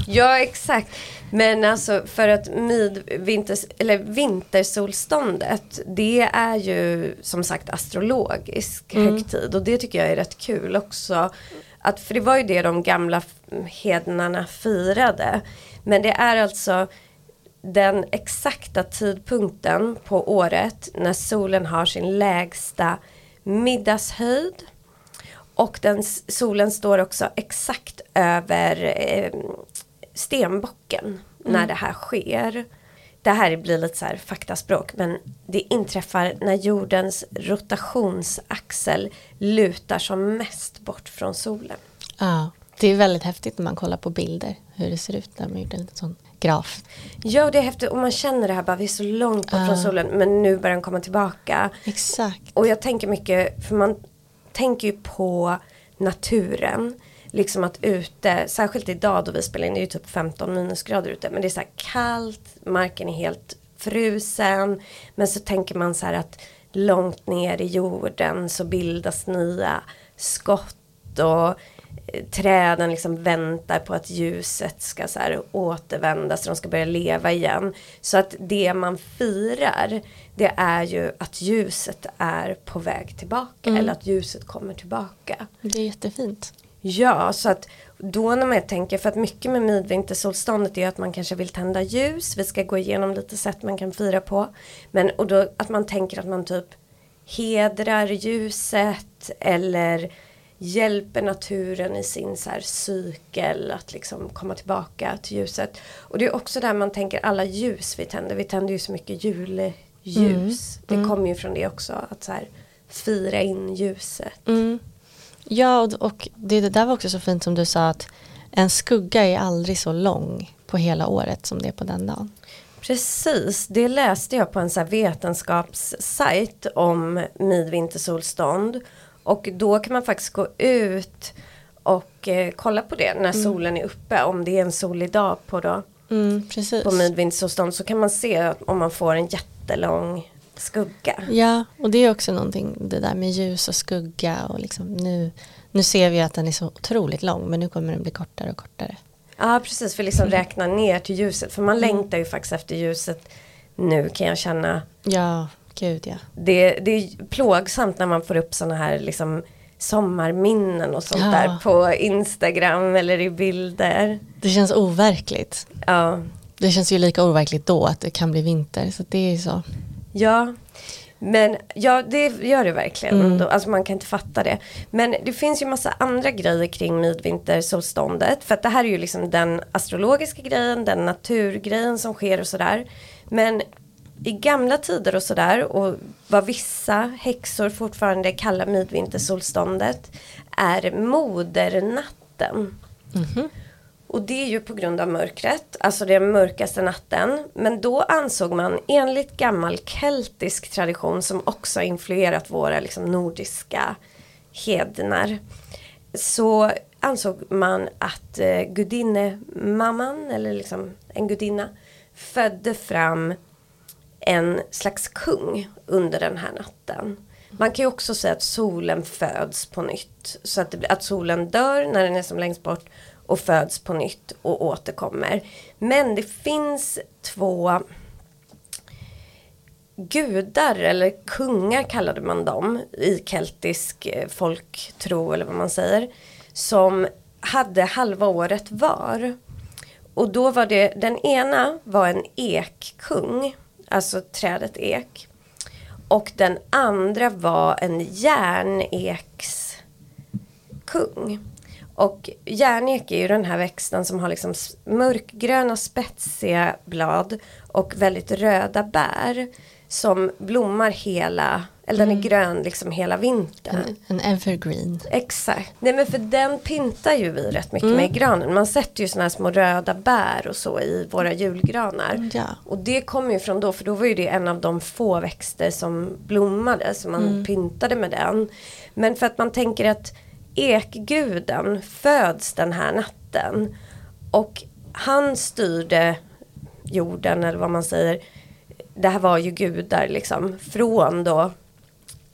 Speaker 1: Ja, exakt. Men alltså för att midvinters, eller vintersolståndet, det är ju som sagt astrologisk
Speaker 2: Mm.
Speaker 1: högtid. Och det tycker jag är rätt kul också. Att, för det var ju det de gamla hednarna firade. Men det är alltså den exakta tidpunkten på året när solen har sin lägsta middagshöjd. Och den, solen står också exakt över eh, stenbocken när det här sker. Det här blir lite så här faktaspråk men det inträffar när jordens rotationsaxel lutar som mest bort från solen.
Speaker 2: Ja, det är väldigt häftigt när man kollar på bilder hur det ser ut när man gjort en sån graf.
Speaker 1: Ja det är häftigt och man känner det här bara vi är så långt bort
Speaker 2: Ja.
Speaker 1: från solen men nu börjar den komma tillbaka.
Speaker 2: Exakt.
Speaker 1: Och jag tänker mycket, för man tänker ju på naturen. Liksom att ute, särskilt idag då vi spelar in, det är ju typ 15 minusgrader ute. Men det är så här kallt, marken är helt frusen. Men så tänker man så här att långt ner i jorden så bildas nya skott. Och träden liksom väntar på att ljuset ska så här återvända så de ska börja leva igen. Så att det man firar det är ju att ljuset är på väg tillbaka eller att ljuset kommer tillbaka.
Speaker 2: Det är jättefint.
Speaker 1: Ja, så att då när man tänker, för att mycket med midvintersolståndet är att man kanske vill tända ljus, vi ska gå igenom lite sätt man kan fira på. Men och då att man tänker att man typ hedrar ljuset eller hjälper naturen i sin så cykel att liksom komma tillbaka till ljuset. Och det är också där man tänker alla ljus vi tänder, vi tänder ju så mycket julljus. Det kommer ju från det också, att så här fira in ljuset.
Speaker 2: Mm. Ja, och, och det, det där var också så fint som du sa att en skugga är aldrig så lång på hela året som det är på den dagen.
Speaker 1: Precis, det läste jag på en så vetenskapssajt om midvintersolstånd. Och då kan man faktiskt gå ut och eh, kolla på det när solen är uppe. Om det är en solig dag på, då,
Speaker 2: Mm,
Speaker 1: på midvintersolstånd så kan man se om man får en jättelång skugga.
Speaker 2: Ja, och det är också någonting det där med ljus och skugga och liksom nu, nu ser vi att den är så otroligt lång men nu kommer den bli kortare och kortare.
Speaker 1: Ja precis, för liksom räkna ner till ljuset. För man längtar ju faktiskt efter ljuset nu kan jag känna.
Speaker 2: Ja, gud ja.
Speaker 1: Det, det är plågsamt när man får upp sådana här liksom sommarminnen och sånt
Speaker 2: Ja.
Speaker 1: där på Instagram eller i bilder.
Speaker 2: Det känns overkligt.
Speaker 1: Ja,
Speaker 2: Det känns ju lika overkligt då att det kan bli vinter så det är så.
Speaker 1: ja. Men ja, det gör det verkligen.
Speaker 2: Mm.
Speaker 1: Alltså man kan inte fatta det. Men det finns ju massa andra grejer kring midvintersolståndet. För att det här är ju liksom den astrologiska grejen, den naturgrejen som sker och sådär. Men i gamla tider och sådär och vad vissa häxor fortfarande kallar midvintersolståndet är modernatten. Och det är ju på grund av mörkret, alltså den mörkaste natten. Men då ansåg man enligt gammal keltisk tradition som också influerat våra liksom, nordiska hednar. Så ansåg man att eh, gudinnemamman, eller liksom en gudinna, födde fram en slags kung under den här natten. Man kan ju också säga att solen föds på nytt. Så att, det, blir- att solen dör när den är som längst bort och föds på nytt och återkommer. Men det finns två gudar eller kungar kallade man dem i keltisk eh, folktro eller vad man säger. Som hade halva året var. Och då var det, den ena var en ekkung, alltså trädet ek. Och den andra var en järnekskung. Och järnek är ju den här växten som har liksom mörkgröna spetsiga blad och väldigt röda bär. Som blommar hela, eller den är grön liksom hela vintern.
Speaker 2: En, en evergreen.
Speaker 1: Exakt. Nej men för den pyntar ju vi rätt mycket med i granen. Man sätter ju såna här små röda bär och så i våra julgranar.
Speaker 2: Ja.
Speaker 1: Och det kommer ju från då, för då var ju det en av de få växter som blommade. Så man pyntade med den. Men för att man tänker att ekguden föds den här natten. Och han styrde jorden eller vad man säger. Det här var ju gudar liksom. Från då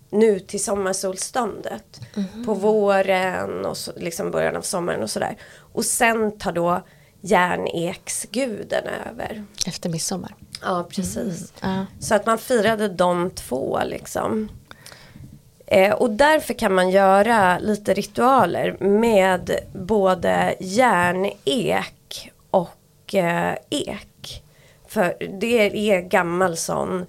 Speaker 1: nu till sommarsolståndet. På våren och så, liksom början av sommaren och sådär. Och sen tar då järneksguden över.
Speaker 2: Efter midsommar.
Speaker 1: Ja, precis.
Speaker 2: Ja.
Speaker 1: Så att man firade de två liksom. Eh, och därför kan man göra lite ritualer med både järnek och eh, ek. För det är gammal sån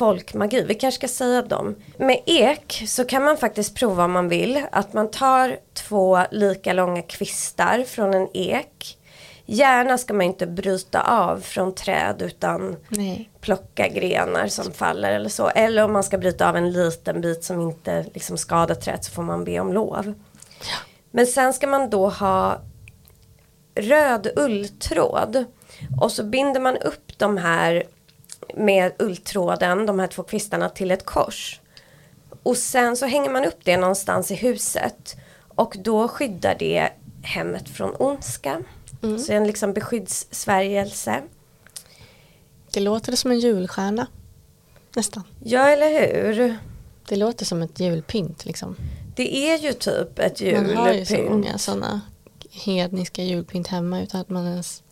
Speaker 1: folkmagi. Vi kanske ska säga dem. Med ek så kan man faktiskt prova om man vill. Att man tar två lika långa kvistar från en ek. Gärna ska man inte bryta av från träd utan
Speaker 2: Nej.
Speaker 1: plocka grenar som faller eller så. Eller om man ska bryta av en liten bit som inte liksom skadar trädet så får man be om lov. Men sen ska man då ha röd ulltråd. Och så binder man upp de här med ulltråden, de här två kvistarna till ett kors. Och sen så hänger man upp det någonstans i huset. Och då skyddar det hemmet från ondska. Så en liksom beskyddssvärjelse.
Speaker 2: Det låter som en julstjärna. Nästan.
Speaker 1: Ja, eller hur?
Speaker 2: Det låter som ett julpynt liksom.
Speaker 1: Det är ju typ ett
Speaker 2: Man har ju så
Speaker 1: julpynt.
Speaker 2: många sådana hedniska julpynt hemma utan att man ens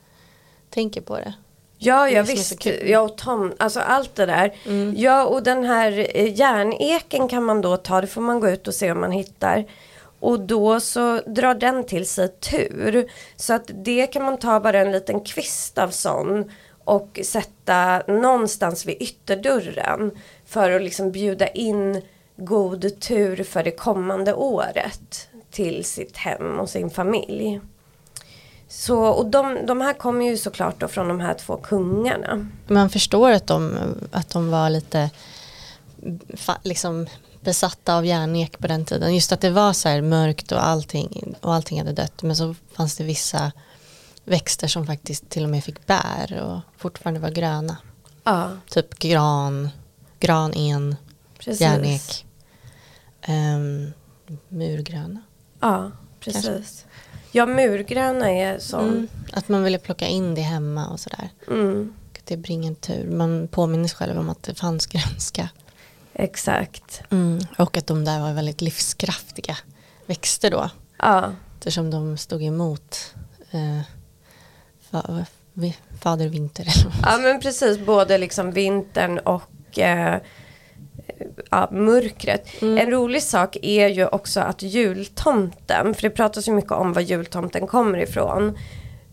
Speaker 2: tänker på det.
Speaker 1: Ja, ja visst. Ja, och tom, alltså allt det där. Ja, och den här eh, järneken kan man då ta, det får man gå ut och se om man hittar. Och då så drar den till sig tur. Så att det kan man ta bara en liten kvist av sån och sätta någonstans vid ytterdörren. För att liksom bjuda in god tur för det kommande året till sitt hem och sin familj. Så, och de, de här kommer ju såklart då från de här två kungarna.
Speaker 2: Man förstår att de, att de var lite liksom besatta av järnek på den tiden. Just att det var så här mörkt och allting, och allting hade dött. Men så fanns det vissa växter som faktiskt till och med fick bär och fortfarande var gröna.
Speaker 1: Ja,
Speaker 2: Typ gran, granen, järnek, um, murgröna.
Speaker 1: Ja, precis. Ja, murgröna är sån.
Speaker 2: Mm. Att man ville plocka in det hemma och sådär.
Speaker 1: Mm.
Speaker 2: Att det bringar tur. Man påminner sig själv om att det fanns grönska.
Speaker 1: Exakt.
Speaker 2: Mm. Och att de där var väldigt livskraftiga växter då.
Speaker 1: Ja,
Speaker 2: Eftersom de stod emot eh, fa, fader vinter.
Speaker 1: Ja men precis. Både liksom vintern och eh, ja, mörkret.
Speaker 2: Mm.
Speaker 1: En rolig sak är ju också att jultomten, för det pratas ju mycket om var jultomten kommer ifrån.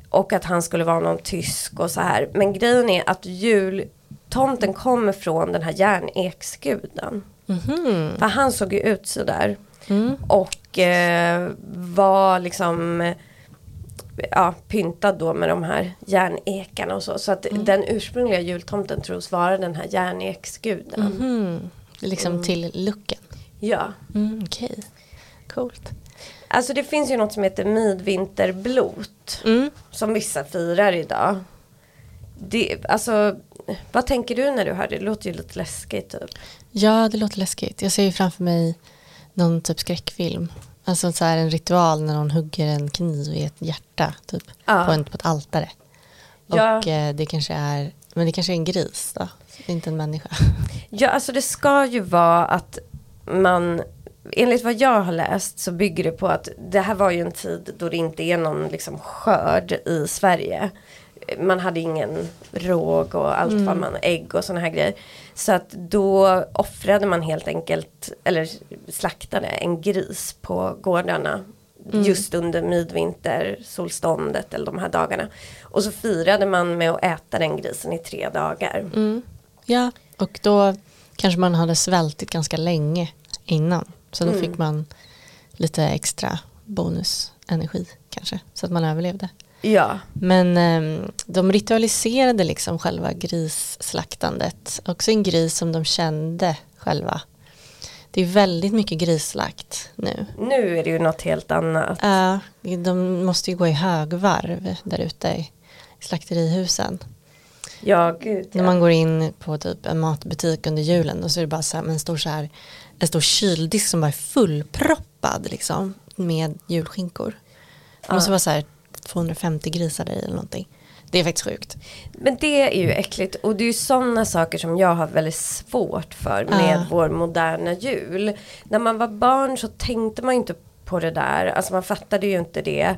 Speaker 1: Och att han skulle vara någon tysk och så här. Men grejen är att jultomten kommer från den här järneksguden.
Speaker 2: Mhm.
Speaker 1: För han såg ju ut sådär.
Speaker 2: Mm.
Speaker 1: Och eh, var liksom ja, pyntad då med de här järnekarna och så. Så att
Speaker 2: Mm.
Speaker 1: den ursprungliga jultomten tros vara den här järneksguden.
Speaker 2: Mhm. Liksom till looken.
Speaker 1: Ja.
Speaker 2: Mm, Okej, coolt.
Speaker 1: Alltså det finns ju något som heter midvinterblot.
Speaker 2: Mm.
Speaker 1: Som vissa firar idag. Det, alltså, vad tänker du när du hör det? Det låter ju lite läskigt typ.
Speaker 2: Ja, det låter läskigt. Jag ser ju framför mig någon typ skräckfilm. Alltså så här en ritual när någon hugger en kniv i ett hjärta typ.
Speaker 1: Ja.
Speaker 2: På, en, på ett altare.
Speaker 1: Ja.
Speaker 2: Och eh, det kanske är, men det kanske är en gris då. Inte en människa.
Speaker 1: Ja, alltså det ska ju vara att man, enligt vad jag har läst så bygger det på att det här var ju en tid då det inte är någon liksom skörd i Sverige. Man hade ingen råg och allt vad man, ägg och sådana här grejer. Så att då offrade man helt enkelt, eller slaktade en gris på gårdarna just under midvintersolståndet eller de här dagarna. Och så firade man med att äta den grisen i tre dagar.
Speaker 2: Mm. Ja, och då kanske man hade svältit ganska länge innan. Så då
Speaker 1: Mm.
Speaker 2: fick man lite extra bonusenergi kanske. Så att man överlevde.
Speaker 1: Ja,
Speaker 2: Men ehm, de ritualiserade liksom själva grisslaktandet. Också en gris som de kände själva. Det är väldigt mycket grisslakt nu.
Speaker 1: nu är det ju något helt annat.
Speaker 2: Ja, de måste ju gå i högvarv där ute i slakterihusen.
Speaker 1: Ja, gud
Speaker 2: När
Speaker 1: ja.
Speaker 2: man går in på typ en matbutik under julen och så är det bara så här, en stor, så här, en stor kyldisk som bara är fullproppad liksom, med julskinkor. Det måste
Speaker 1: Ja.
Speaker 2: vara så här 250 grisar där i eller någonting. Det är faktiskt sjukt.
Speaker 1: Men det är ju äckligt och det är ju sådana saker som jag har väldigt svårt för med
Speaker 2: Ja.
Speaker 1: vår moderna jul. När man var barn så tänkte man ju inte på det där, alltså man fattade ju inte det.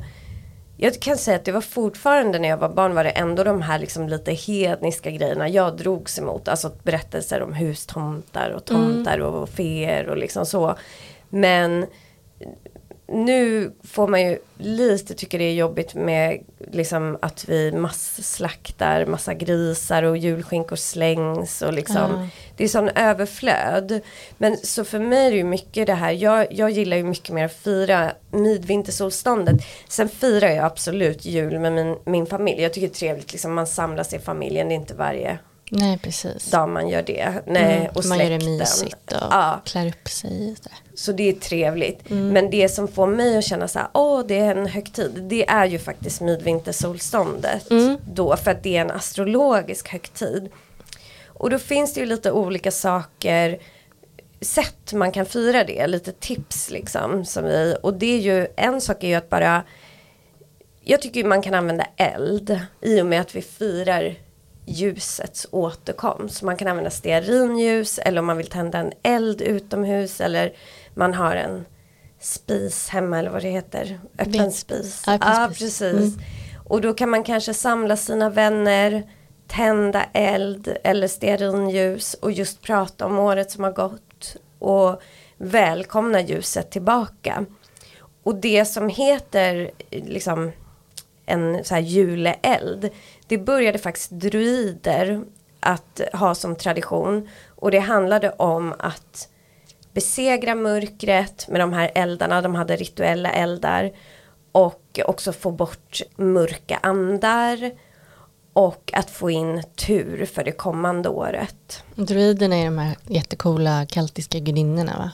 Speaker 1: Jag kan säga att det var fortfarande när jag var barn var det ändå de här liksom lite hedniska grejerna jag drogs emot. Alltså berättelser om hustomtar och tomtar och feer och liksom så. Men nu får man ju lite tycka det är jobbigt med liksom att vi massslaktar massa grisar och julskinkor slängs och liksom
Speaker 2: Ja.
Speaker 1: det är sån överflöd. Men så för mig är det ju mycket det här, jag, jag gillar ju mycket mer att fira midvintersolståndet. Sen firar jag absolut jul med min, min familj. Jag tycker det är trevligt, liksom, man samlas i familjen, det är inte varje
Speaker 2: Nej, precis.
Speaker 1: dag man gör det. Nej,
Speaker 2: Mm,
Speaker 1: och
Speaker 2: man gör det mysigt och
Speaker 1: Ja.
Speaker 2: klär upp sig. så
Speaker 1: det är trevligt.
Speaker 2: Mm.
Speaker 1: Men det som får mig att känna så här, åh det är en högtid. Det är ju faktiskt midvintersolståndet.
Speaker 2: Mm.
Speaker 1: Då, för att det är en astrologisk högtid. Och då finns det ju lite olika saker, sätt man kan fira det, lite tips liksom. Som vi, och det är ju, en sak är ju att bara, jag tycker man kan använda eld i och med att vi firar ljusets återkomst. Man kan använda stearinljus eller om man vill tända en eld utomhus eller man har en spis hemma eller vad det heter. Öppen
Speaker 2: Ved.
Speaker 1: spis.
Speaker 2: Ja,
Speaker 1: precis.
Speaker 2: Mm.
Speaker 1: Och då kan man kanske samla sina vänner, tända eld eller stearinljus och just prata om året som har gått och välkomna ljuset tillbaka. Och det som heter liksom en så här juleeld, det började faktiskt druider att ha som tradition. Och det handlade om att besegra mörkret med de här eldarna, de hade rituella eldar. Och också få bort mörka andar. Och att få in tur för det kommande året.
Speaker 2: Druiderna är de här jättecoola keltiska gudinnorna va?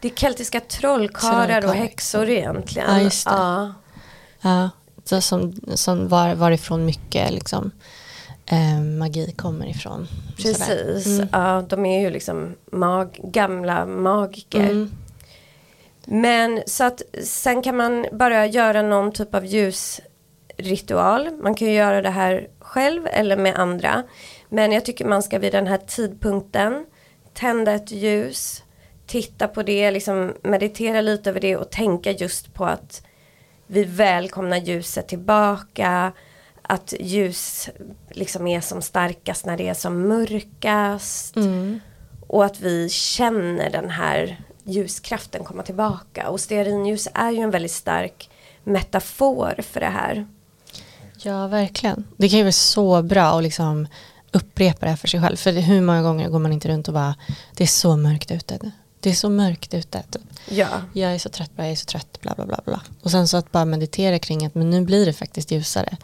Speaker 1: Det är keltiska trollkarlar och häxor egentligen.
Speaker 2: Ja, just det.
Speaker 1: Ja.
Speaker 2: Ja, så som, som var, varifrån mycket liksom, eh, magi kommer ifrån.
Speaker 1: Precis,
Speaker 2: Mm.
Speaker 1: ja, de är ju liksom mag, gamla magiker.
Speaker 2: Mm.
Speaker 1: Men så att sen kan man bara göra någon typ av ljusritual. Man kan ju göra det här själv eller med andra. Men jag tycker man ska vid den här tidpunkten tända ett ljus, titta på det, liksom meditera lite över det och tänka just på att vi välkomnar ljuset tillbaka. Att ljus liksom är som starkast när det är som mörkast.
Speaker 2: Mm.
Speaker 1: Och att vi känner den här ljuskraften komma tillbaka. Och stearinljus är ju en väldigt stark metafor för det här.
Speaker 2: Ja, verkligen. Det kan ju vara så bra att liksom upprepa det här för sig själv. För hur många gånger går man inte runt och bara, det är så mörkt ute. Det är så mörkt ute. Typ.
Speaker 1: Ja,
Speaker 2: Jag är så trött, jag är så trött, bla bla bla. bla. Och sen så att bara meditera kring att men nu blir det faktiskt ljusare.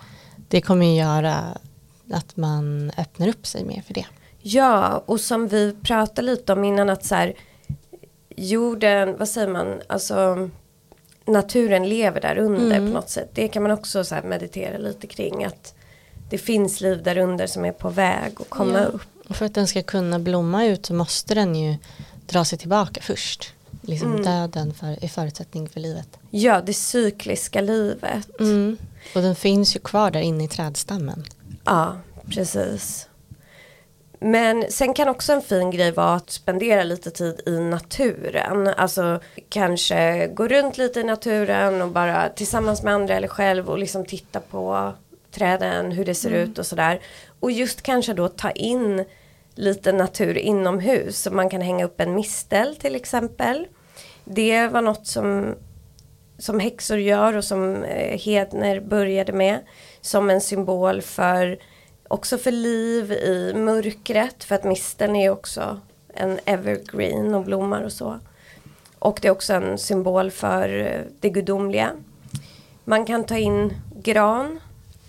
Speaker 2: Det kommer ju göra att man öppnar upp sig mer för det.
Speaker 1: ja och som vi pratade lite om innan att så här jorden, vad säger man, alltså naturen lever där under
Speaker 2: Mm.
Speaker 1: på något sätt. Det kan man också så meditera lite kring att det finns liv där under som är på väg att komma
Speaker 2: Ja.
Speaker 1: upp.
Speaker 2: Och för att den ska kunna blomma ut så måste den ju dra sig tillbaka först. Liksom
Speaker 1: Mm.
Speaker 2: döden för, är förutsättning för livet.
Speaker 1: Ja, det cykliska livet.
Speaker 2: Och den finns ju kvar där inne i trädstammen.
Speaker 1: Ja, precis. Men sen kan också en fin grej vara att spendera lite tid i naturen. Alltså kanske gå runt lite i naturen och bara tillsammans med andra eller själv och liksom titta på träden, hur det ser ut och sådär. Och just kanske då ta in lite natur inomhus. Så man kan hänga upp en mistel till exempel. Det var något som som häxor gör och som eh, Hedner började med. Som en symbol för också för liv i mörkret. För att misteln är också en evergreen och blommar och så. Och det är också en symbol för eh, det gudomliga. Man kan ta in gran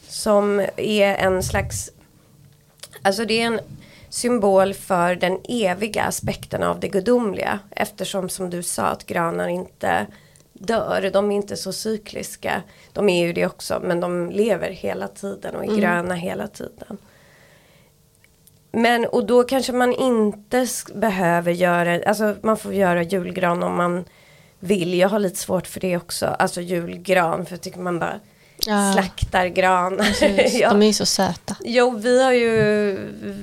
Speaker 1: som är en slags, alltså det är en symbol för den eviga aspekten av det gudomliga. Eftersom som du sa att granar inte dör, de är inte så cykliska. De är ju det också men de lever hela tiden och är
Speaker 2: Mm.
Speaker 1: gröna hela tiden. Men och då kanske man inte behöver göra, alltså man får göra julgran om man vill. Jag har lite svårt för det också, alltså julgran för jag tycker man bara
Speaker 2: Ja.
Speaker 1: slaktar gran. Ja.
Speaker 2: De är ju så söta.
Speaker 1: Jo, vi har ju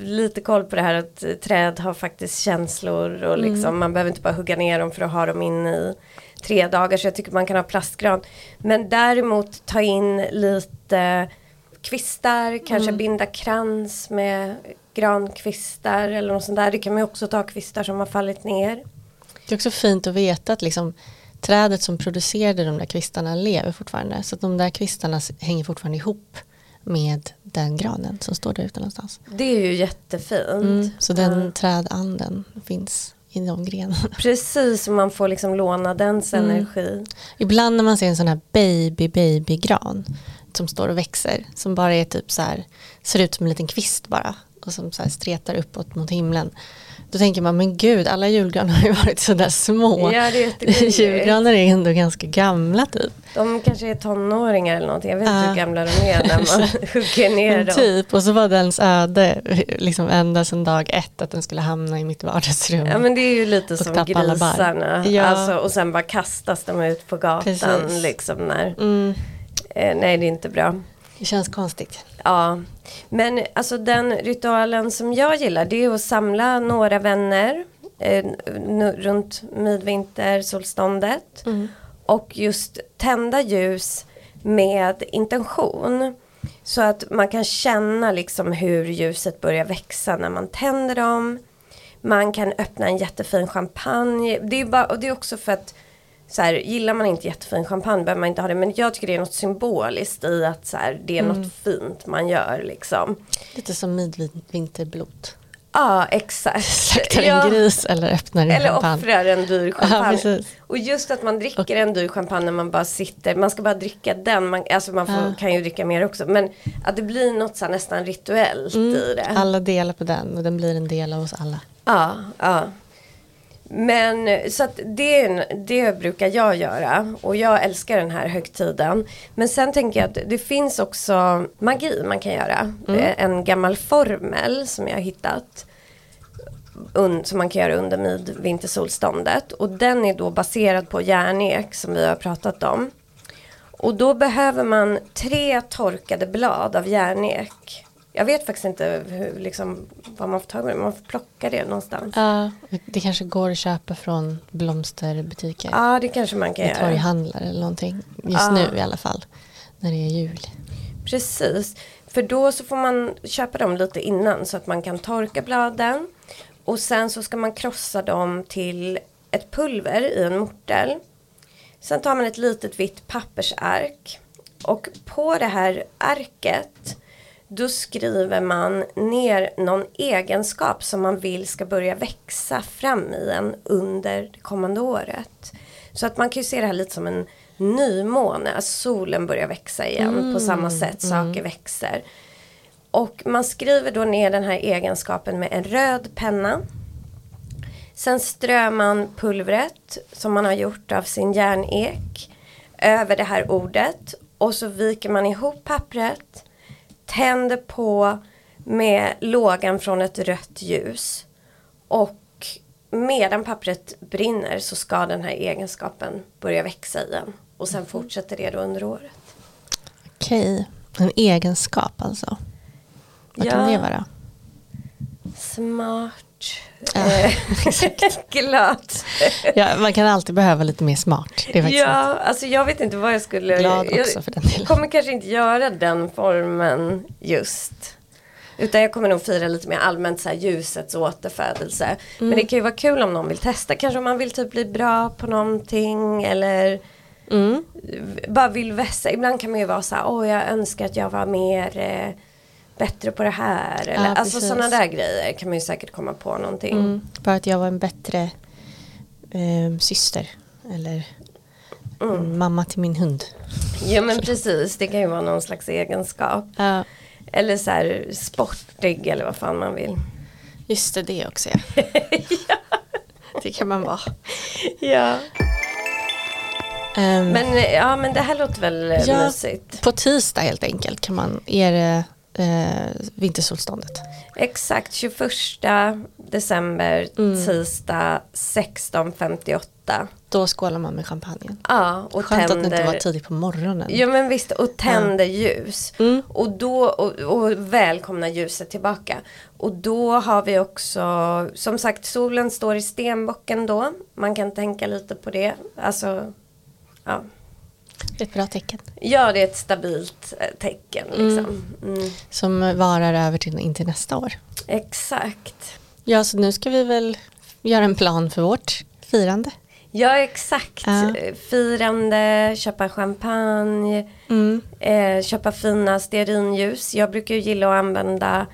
Speaker 1: lite koll på det här att träd har faktiskt känslor och liksom man behöver inte bara hugga ner dem för att ha dem inne i tre dagar så jag tycker man kan ha plastgran. Men däremot ta in lite kvistar, kanske binda krans med grankvistar eller något sånt där. Det kan man ju också ta kvistar som har fallit ner.
Speaker 2: Det är också fint att veta att liksom, trädet som producerade de där kvistarna lever fortfarande. Så de där kvistarna hänger fortfarande ihop med den granen som står där ute någonstans.
Speaker 1: Det är ju jättefint.
Speaker 2: Mm, så den
Speaker 1: Ja.
Speaker 2: trädanden finns i de grenarna.
Speaker 1: Precis, man får liksom låna dens
Speaker 2: Mm.
Speaker 1: energi.
Speaker 2: Ibland när man ser en sån här baby baby gran som står och växer som bara är typ så här ser ut som en liten kvist bara och som så stretar uppåt mot himlen. Då tänker man men gud alla julgranar har ju varit så där små.
Speaker 1: Ja, är.
Speaker 2: Julgranar är ändå ganska gamla typ.
Speaker 1: De kanske är tonåringar eller någonting. Jag vet inte
Speaker 2: Ja.
Speaker 1: hur gamla de är när man hugger ner dem.
Speaker 2: typ och så var dens öde liksom ända sedan dag ett att den skulle hamna i mitt vardagsrum.
Speaker 1: Ja men det är ju lite som grisarna.
Speaker 2: Ja.
Speaker 1: Alltså, och sen bara kastas de ut på gatan
Speaker 2: Precis.
Speaker 1: liksom när.
Speaker 2: Mm,
Speaker 1: Eh, nej det är inte bra.
Speaker 2: det känns konstigt.
Speaker 1: Ja. Men alltså den ritualen som jag gillar det är att samla några vänner eh, runt midvintersolståndet.
Speaker 2: Mm.
Speaker 1: och just tända ljus med intention. Så att man kan känna liksom hur ljuset börjar växa när man tänder dem. Man kan öppna en jättefin champagne. Det är, bara, och det är också för att så här, gillar man inte jättefin champagne behöver man inte ha det. Men jag tycker det är något symboliskt i att så här, det är något fint man gör liksom.
Speaker 2: Lite som midvinterblot.
Speaker 1: Ja, exakt.
Speaker 2: Slaktar
Speaker 1: Ja.
Speaker 2: en gris eller öppnar en
Speaker 1: Eller
Speaker 2: champagne.
Speaker 1: offrar en dyr
Speaker 2: Ja,
Speaker 1: champagne.
Speaker 2: precis.
Speaker 1: och just att man dricker en dyr champagne när man bara sitter, man ska bara dricka den, man, alltså man får,
Speaker 2: Ja.
Speaker 1: kan ju dricka mer också. Men att det blir något så här nästan rituellt i det.
Speaker 2: Mm. Alla delar på den och den blir en del av oss alla.
Speaker 1: Ja, ja. Men så att det, det brukar jag göra och jag älskar den här högtiden. Men sen tänker jag att det finns också magi man kan göra. Eh, En gammal formel som jag har hittat. Un, som man kan göra under midvintersolståndet. Och den är då baserad på järnek som vi har pratat om. Och då behöver man tre torkade blad av järnek. Jag vet faktiskt inte hur, liksom, vad man får tag på. Man får plocka det någonstans.
Speaker 2: Ja, det kanske går att köpa från blomsterbutiker.
Speaker 1: Ja, det kanske man kan göra.
Speaker 2: torghandlare eller någonting. Just
Speaker 1: Ja.
Speaker 2: nu i alla fall. När det är jul.
Speaker 1: Precis. För då så får man köpa dem lite innan så att man kan torka bladen. Och sen så ska man krossa dem till ett pulver i en mortel. Sen tar man ett litet vitt pappersark. Och på det här arket då skriver man ner någon egenskap som man vill ska börja växa fram i en under det kommande året. Så att man kan ju se det här lite som en nymåne, att solen börjar växa igen på samma sätt, saker växer. Och man skriver då ner den här egenskapen med en röd penna. Sen strör man pulvret som man har gjort av sin järnek över det här ordet och så viker man ihop pappret, tänder på med lågan från ett rött ljus och medan pappret brinner så ska den här egenskapen börja växa igen och sen fortsätter det då under året.
Speaker 2: Okej, en egenskap alltså. Vad kan
Speaker 1: Ja.
Speaker 2: det vara?
Speaker 1: Smart,
Speaker 2: Ja,
Speaker 1: eh, glad.
Speaker 2: Ja, man kan alltid behöva lite mer smart. Faktiskt sant.
Speaker 1: Ja, alltså jag vet inte vad jag skulle...
Speaker 2: Glad
Speaker 1: jag,
Speaker 2: också för den delen.
Speaker 1: Kommer kanske inte göra den formen just. Utan jag kommer nog fira lite mer allmänt så här ljusets återfödelse. Men
Speaker 2: Mm.
Speaker 1: det kan ju vara kul om någon vill testa. Kanske om man vill typ bli bra på någonting eller
Speaker 2: Mm.
Speaker 1: bara vill vässa. Ibland kan man ju vara så här, åh jag önskar att jag var mer eh, bättre på det här. Eller,
Speaker 2: Ja,
Speaker 1: alltså sådana där grejer kan man ju säkert komma på någonting.
Speaker 2: Mm. Bara att jag var en bättre eh, syster. Eller
Speaker 1: Mm.
Speaker 2: mamma till min hund.
Speaker 1: Ja men precis, det kan ju vara någon slags egenskap.
Speaker 2: Ja,
Speaker 1: Eller så här sportig eller vad fan man vill.
Speaker 2: just det, det också ja. Det kan man vara.
Speaker 1: Ja.
Speaker 2: Ehm,
Speaker 1: Men ja men det här låter väl eh,
Speaker 2: Ja.
Speaker 1: mysigt.
Speaker 2: På tisdag helt enkelt kan man, är det eh, vintersolståndet.
Speaker 1: Exakt 21 december
Speaker 2: Mm.
Speaker 1: tisdag 16.58.
Speaker 2: Då skålar man med champagnen.
Speaker 1: Ja och
Speaker 2: Skönt att det
Speaker 1: tänder.
Speaker 2: inte var tidigt på morgonen.
Speaker 1: Ja men visst och tänder ljus.
Speaker 2: Mm.
Speaker 1: Och då och, och välkomna ljuset tillbaka. Och då har vi också som sagt solen står i stenbocken då. Man kan tänka lite på det. Alltså ja.
Speaker 2: Ett bra tecken.
Speaker 1: Ja det är ett stabilt eh, tecken liksom. Mm.
Speaker 2: Som varar över till, in till nästa år.
Speaker 1: Exakt.
Speaker 2: Ja, så nu ska vi väl göra en plan för vårt firande.
Speaker 1: Ja exakt.
Speaker 2: Ja.
Speaker 1: Firande, köpa champagne,
Speaker 2: Mm.
Speaker 1: eh, köpa fina stearinljus. Jag brukar ju gilla att använda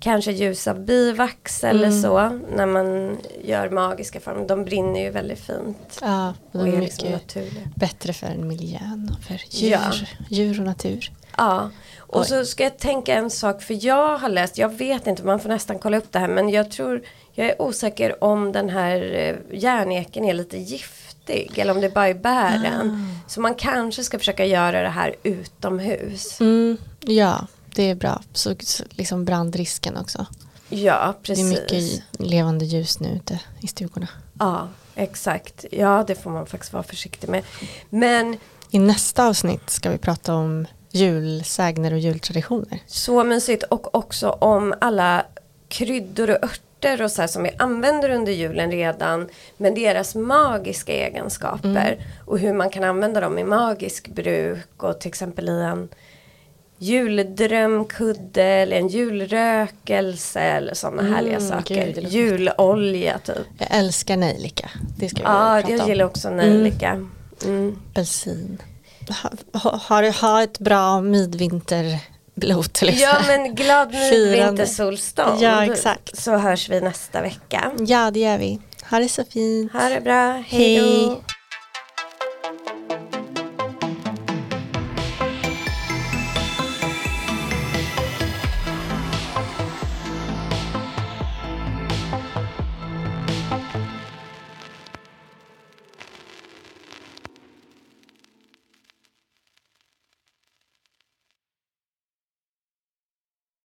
Speaker 1: kanske ljus av bivax eller
Speaker 2: Mm.
Speaker 1: så när man gör magiska former. De brinner ju väldigt fint
Speaker 2: Ja,
Speaker 1: och
Speaker 2: det
Speaker 1: är
Speaker 2: är
Speaker 1: liksom naturliga.
Speaker 2: bättre för miljön och för djur,
Speaker 1: Ja.
Speaker 2: djur och natur.
Speaker 1: Ja, och
Speaker 2: Oj.
Speaker 1: så ska jag tänka en sak för jag har läst, jag vet inte, man får nästan kolla upp det här men jag tror, jag är osäker om den här eh, järneken är lite giftig eller om det bara är bären. Så man kanske ska försöka göra det här utomhus.
Speaker 2: Mm, ja, det är bra. Så, så liksom brandrisken också.
Speaker 1: Ja,
Speaker 2: Det
Speaker 1: precis.
Speaker 2: är mycket levande ljus nu ute i stugorna.
Speaker 1: Ja, exakt. Ja, det får man faktiskt vara försiktig med. Men
Speaker 2: I nästa avsnitt ska vi prata om julsägner och jultraditioner.
Speaker 1: så mysigt och också om alla kryddor och örter och så här som vi använder under julen redan. Men deras magiska egenskaper och hur man kan använda dem i magisk bruk och till exempel i en juldrömkudde eller en julrökelse eller sådana
Speaker 2: Mm,
Speaker 1: härliga
Speaker 2: gud,
Speaker 1: saker.
Speaker 2: låter
Speaker 1: Julolja typ.
Speaker 2: Jag älskar nejlika. Det ska vi
Speaker 1: Ja,
Speaker 2: prata
Speaker 1: jag
Speaker 2: om.
Speaker 1: gillar också nejlika. Mm.
Speaker 2: Bensin. Ha, ha, ha, ett bra midvinterblot. till
Speaker 1: Ja men glad midvintersolstånd.
Speaker 2: Ja, exakt.
Speaker 1: Så hörs vi nästa vecka.
Speaker 2: ja, det gör vi. Ha det så fint.
Speaker 1: Ha det bra, hej då.
Speaker 2: Hej.